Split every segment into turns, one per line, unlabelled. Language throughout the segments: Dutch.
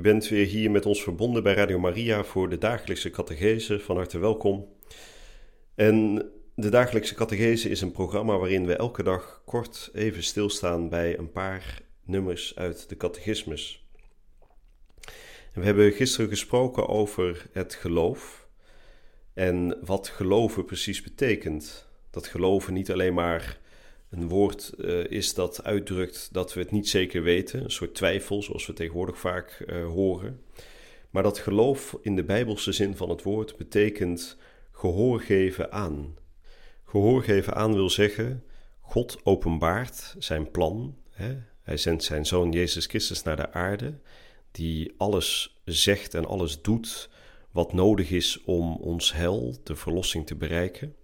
U bent weer hier met ons verbonden bij Radio Maria voor de dagelijkse catechese. Van harte welkom. En de dagelijkse catechese is een programma waarin we elke dag kort even stilstaan bij een paar nummers uit de catechismus. We hebben gisteren gesproken over het geloof en wat geloven precies betekent. Dat geloven niet alleen maar een woord uh, is dat uitdrukt dat we het niet zeker weten, een soort twijfel, zoals we tegenwoordig vaak uh, horen. Maar dat geloof in de bijbelse zin van het woord betekent gehoor geven aan. Gehoor geven aan wil zeggen, God openbaart zijn plan. Hè? Hij zendt zijn zoon Jezus Christus naar de aarde, die alles zegt en alles doet wat nodig is om ons hel, de verlossing te bereiken.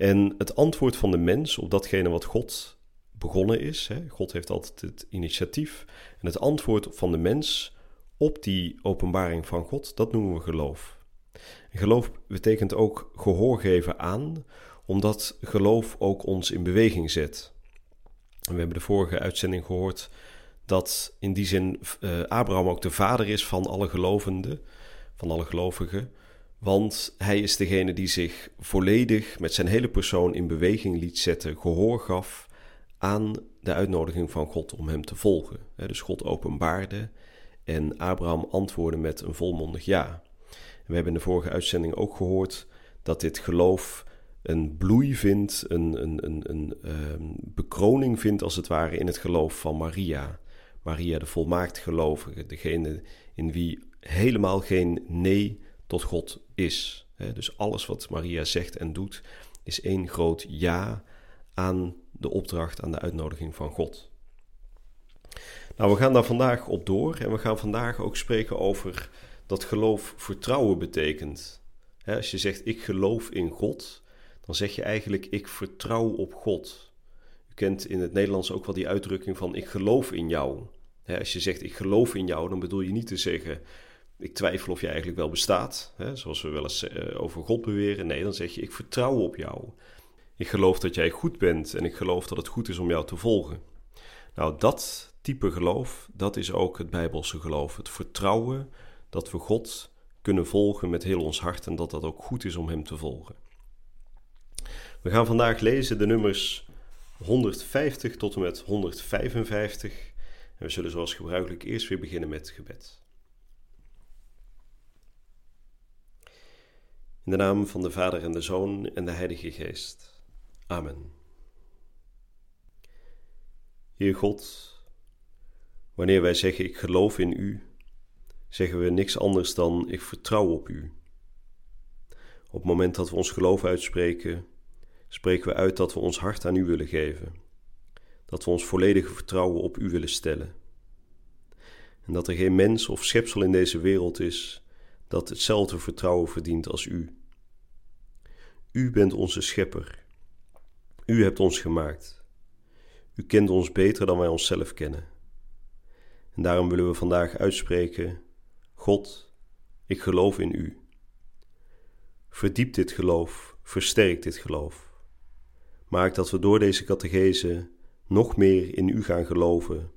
En het antwoord van de mens op datgene wat God begonnen is, hè, God heeft altijd het initiatief, en het antwoord van de mens op die openbaring van God, dat noemen we geloof. Geloof betekent ook gehoor geven aan, omdat geloof ook ons in beweging zet. En we hebben de vorige uitzending gehoord dat in die zin uh, Abraham ook de vader is van alle gelovenden, van alle gelovigen. Want hij is degene die zich volledig met zijn hele persoon in beweging liet zetten, gehoor gaf aan de uitnodiging van God om hem te volgen. Dus God openbaarde en Abraham antwoordde met een volmondig ja. We hebben in de vorige uitzending ook gehoord dat dit geloof een bloei vindt, een, een, een, een um, bekroning vindt als het ware in het geloof van Maria. Maria, de volmaakt gelovige, degene in wie helemaal geen nee tot God is. Dus alles wat Maria zegt en doet is één groot ja aan de opdracht, aan de uitnodiging van God. Nou, we gaan daar vandaag op door en we gaan vandaag ook spreken over dat geloof vertrouwen betekent. Als je zegt ik geloof in God, dan zeg je eigenlijk ik vertrouw op God. U kent in het Nederlands ook wel die uitdrukking van ik geloof in jou. Als je zegt ik geloof in jou, dan bedoel je niet te zeggen ik twijfel of je eigenlijk wel bestaat, hè, zoals we wel eens uh, over God beweren. Nee, dan zeg je, ik vertrouw op jou. Ik geloof dat jij goed bent en ik geloof dat het goed is om jou te volgen. Nou, dat type geloof, dat is ook het Bijbelse geloof. Het vertrouwen dat we God kunnen volgen met heel ons hart en dat dat ook goed is om Hem te volgen. We gaan vandaag lezen de nummers 150 tot en met 155. En we zullen zoals gebruikelijk eerst weer beginnen met gebed. In de naam van de Vader en de Zoon en de Heilige Geest. Amen. Heer God, wanneer wij zeggen ik geloof in U, zeggen we niks anders dan ik vertrouw op U. Op het moment dat we ons geloof uitspreken, spreken we uit dat we ons hart aan U willen geven, dat we ons volledige vertrouwen op U willen stellen. En dat er geen mens of schepsel in deze wereld is dat hetzelfde vertrouwen verdient als U. U bent onze schepper. U hebt ons gemaakt. U kent ons beter dan wij onszelf kennen. En daarom willen we vandaag uitspreken: God, ik geloof in U. Verdiep dit geloof, versterk dit geloof. Maak dat we door deze catechese nog meer in U gaan geloven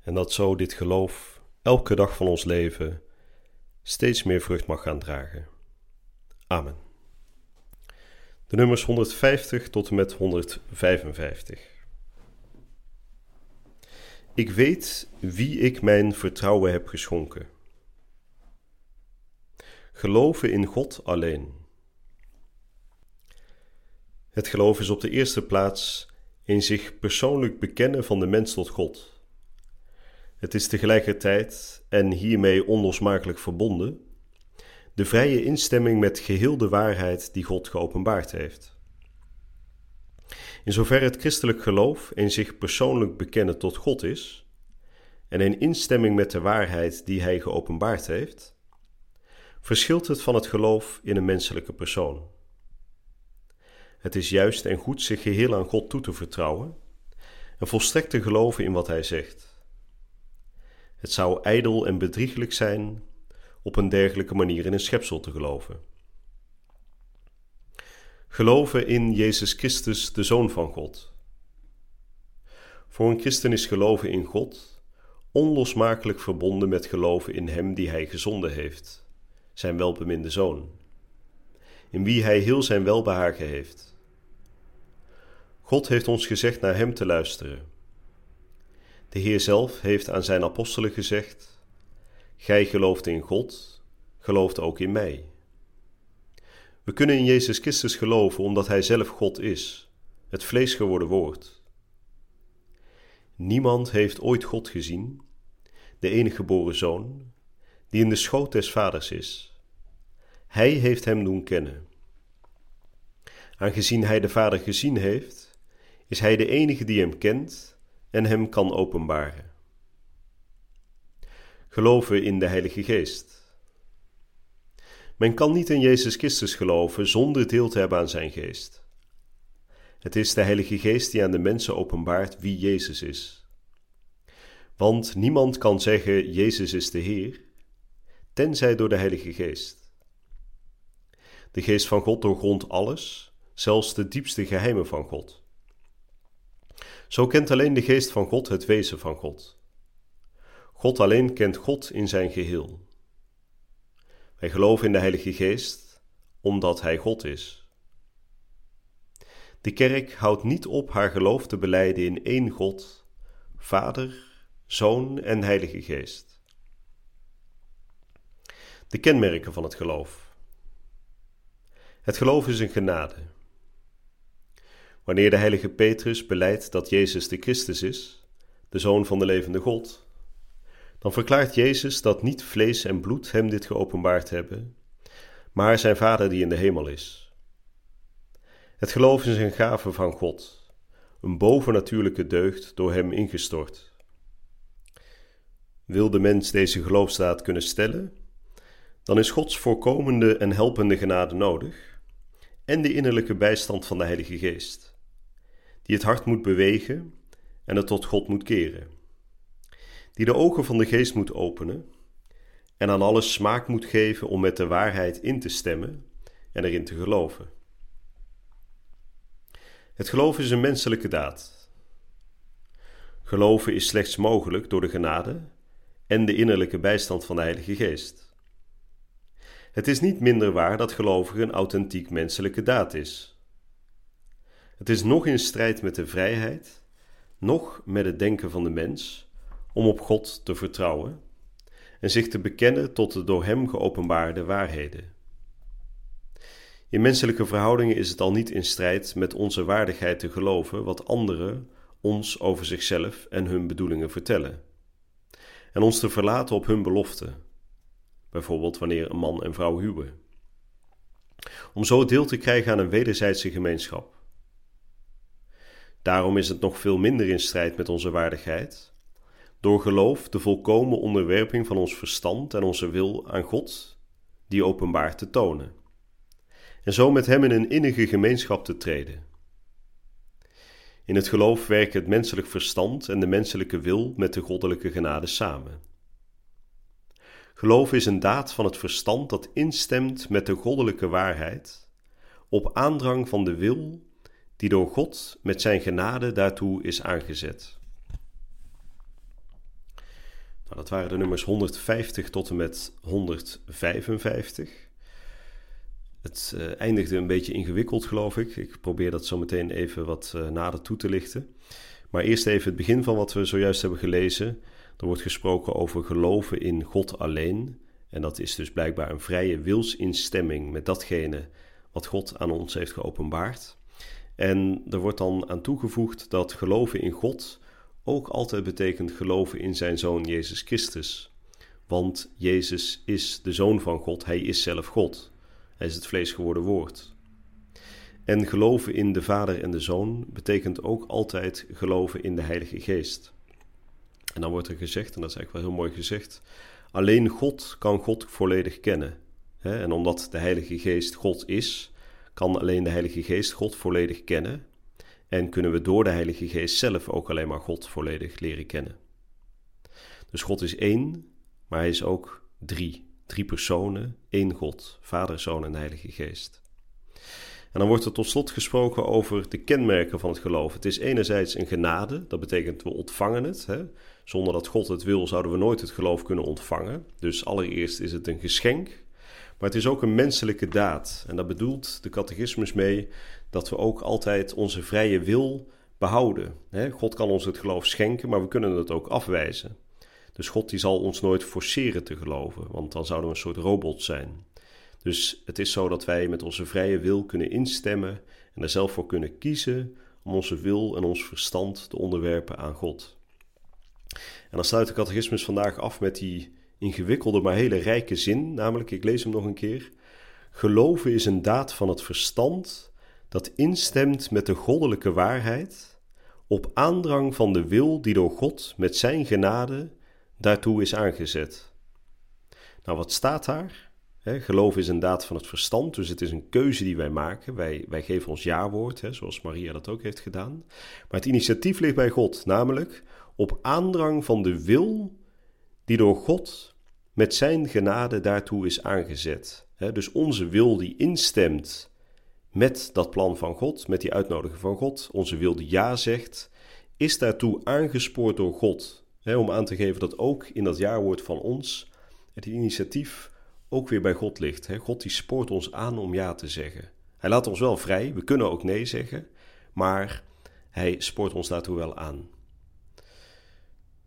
en dat zo dit geloof elke dag van ons leven steeds meer vrucht mag gaan dragen. Amen. De nummers 150 tot en met 155. Ik weet wie ik mijn vertrouwen heb geschonken. Geloven in God alleen. Het geloof is op de eerste plaats in zich persoonlijk bekennen van de mens tot God. Het is tegelijkertijd en hiermee onlosmakelijk verbonden de vrije instemming met geheel de waarheid die God geopenbaard heeft. In zover het christelijk geloof in zich persoonlijk bekennen tot God is, en in instemming met de waarheid die hij geopenbaard heeft, verschilt het van het geloof in een menselijke persoon. Het is juist en goed zich geheel aan God toe te vertrouwen en volstrekt te geloven in wat hij zegt. Het zou ijdel en bedrieglijk zijn op een dergelijke manier in een schepsel te geloven. Geloven in Jezus Christus, de Zoon van God. Voor een christen is geloven in God onlosmakelijk verbonden met geloven in Hem die Hij gezonden heeft, Zijn welbeminde Zoon, in wie Hij heel Zijn welbehagen heeft. God heeft ons gezegd naar Hem te luisteren. De Heer zelf heeft aan Zijn apostelen gezegd: Gij gelooft in God, gelooft ook in mij. We kunnen in Jezus Christus geloven omdat Hij zelf God is, het vlees geworden woord. Niemand heeft ooit God gezien, de enige geboren Zoon, die in de schoot des Vaders is. Hij heeft Hem doen kennen. Aangezien Hij de Vader gezien heeft, is Hij de enige die Hem kent en Hem kan openbaren. Geloven in de Heilige Geest. Men kan niet in Jezus Christus geloven zonder deel te hebben aan zijn geest. Het is de Heilige Geest die aan de mensen openbaart wie Jezus is. Want niemand kan zeggen Jezus is de Heer, tenzij door de Heilige Geest. De Geest van God doorgrondt alles, zelfs de diepste geheimen van God. Zo kent alleen de Geest van God het wezen van God. God alleen kent God in zijn geheel. Wij geloven in de Heilige Geest omdat Hij God is. De kerk houdt niet op haar geloof te beleiden in één God, Vader, Zoon en Heilige Geest. De kenmerken van het geloof. Het geloof is een genade. Wanneer de heilige Petrus beleidt dat Jezus de Christus is, de Zoon van de levende God, dan verklaart Jezus dat niet vlees en bloed hem dit geopenbaard hebben, maar zijn Vader die in de hemel is. Het geloof is een gave van God, een bovennatuurlijke deugd door hem ingestort. Wil de mens deze geloofstaat kunnen stellen, dan is Gods voorkomende en helpende genade nodig en de innerlijke bijstand van de Heilige Geest, die het hart moet bewegen en het tot God moet keren die de ogen van de geest moet openen en aan alles smaak moet geven om met de waarheid in te stemmen en erin te geloven. Het geloven is een menselijke daad. Geloven is slechts mogelijk door de genade en de innerlijke bijstand van de Heilige Geest. Het is niet minder waar dat geloven een authentiek menselijke daad is. Het is nog in strijd met de vrijheid, nog met het denken van de mens om op God te vertrouwen en zich te bekennen tot de door Hem geopenbaarde waarheden. In menselijke verhoudingen is het al niet in strijd met onze waardigheid te geloven wat anderen ons over zichzelf en hun bedoelingen vertellen, en ons te verlaten op hun belofte, bijvoorbeeld wanneer een man en vrouw huwen, om zo deel te krijgen aan een wederzijdse gemeenschap. Daarom is het nog veel minder in strijd met onze waardigheid door geloof de volkomen onderwerping van ons verstand en onze wil aan God, die openbaar te tonen, en zo met Hem in een innige gemeenschap te treden. In het geloof werken het menselijk verstand en de menselijke wil met de goddelijke genade samen. Geloof is een daad van het verstand dat instemt met de goddelijke waarheid, op aandrang van de wil die door God met zijn genade daartoe is aangezet. Nou, dat waren de nummers 150 tot en met 155. Het uh, eindigde een beetje ingewikkeld, geloof ik. Ik probeer dat zo meteen even wat uh, nader toe te lichten. Maar eerst even het begin van wat we zojuist hebben gelezen. Er wordt gesproken over geloven in God alleen. En dat is dus blijkbaar een vrije wilsinstemming met datgene wat God aan ons heeft geopenbaard. En er wordt dan aan toegevoegd dat geloven in God ook altijd betekent geloven in zijn Zoon Jezus Christus. Want Jezus is de Zoon van God, Hij is zelf God. Hij is het vlees geworden woord. En geloven in de Vader en de Zoon betekent ook altijd geloven in de Heilige Geest. En dan wordt er gezegd, en dat is eigenlijk wel heel mooi gezegd, alleen God kan God volledig kennen. En omdat de Heilige Geest God is, kan alleen de Heilige Geest God volledig kennen. En kunnen we door de Heilige Geest zelf ook alleen maar God volledig leren kennen. Dus God is één, maar hij is ook drie. Drie personen, één God, Vader, Zoon en Heilige Geest. En dan wordt er tot slot gesproken over de kenmerken van het geloof. Het is enerzijds een genade, dat betekent we ontvangen het. Hè? Zonder dat God het wil, zouden we nooit het geloof kunnen ontvangen. Dus allereerst is het een geschenk, maar het is ook een menselijke daad. En daar bedoelt de catechismus mee dat we ook altijd onze vrije wil behouden. God kan ons het geloof schenken, maar we kunnen het ook afwijzen. Dus God die zal ons nooit forceren te geloven, want dan zouden we een soort robot zijn. Dus het is zo dat wij met onze vrije wil kunnen instemmen en er zelf voor kunnen kiezen om onze wil en ons verstand te onderwerpen aan God. En dan sluit de catechismus vandaag af met die ingewikkelde maar hele rijke zin, namelijk, ik lees hem nog een keer. Geloven is een daad van het verstand dat instemt met de goddelijke waarheid, op aandrang van de wil die door God met zijn genade daartoe is aangezet. Nou, wat staat daar? He, geloof is een daad van het verstand, dus het is een keuze die wij maken. Wij, wij geven ons ja-woord, zoals Maria dat ook heeft gedaan. Maar het initiatief ligt bij God, namelijk op aandrang van de wil die door God met zijn genade daartoe is aangezet. dus onze wil die instemt met dat plan van God, met die uitnodiging van God, onze wil die ja zegt, is daartoe aangespoord door God. om aan te geven dat ook in dat jaarwoord van ons het initiatief ook weer bij God ligt. God die spoort ons aan om ja te zeggen. Hij laat ons wel vrij, we kunnen ook nee zeggen, maar hij spoort ons daartoe wel aan.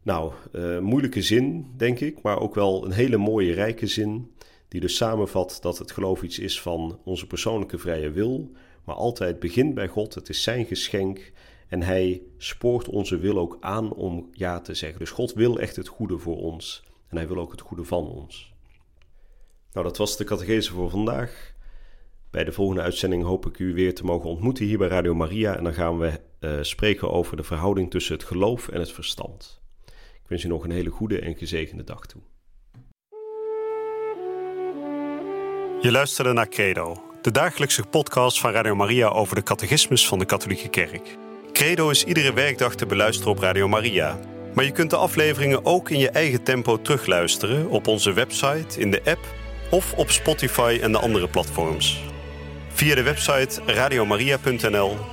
Nou, uh, moeilijke zin, denk ik, maar ook wel een hele mooie, rijke zin, die dus samenvat dat het geloof iets is van onze persoonlijke vrije wil, maar altijd begint bij God, het is zijn geschenk en hij spoort onze wil ook aan om ja te zeggen. Dus God wil echt het goede voor ons en hij wil ook het goede van ons. Nou, dat was de catechese voor vandaag. Bij de volgende uitzending hoop ik u weer te mogen ontmoeten hier bij Radio Maria en dan gaan we uh, spreken over de verhouding tussen het geloof en het verstand. Wens u nog een hele goede en gezegende dag toe.
Je luisterde naar Credo, de dagelijkse podcast van Radio Maria over de catechismus van de Katholieke Kerk. Credo is iedere werkdag te beluisteren op Radio Maria. Maar je kunt de afleveringen ook in je eigen tempo terugluisteren op onze website, in de app of op Spotify en de andere platforms. Via de website radiomaria.nl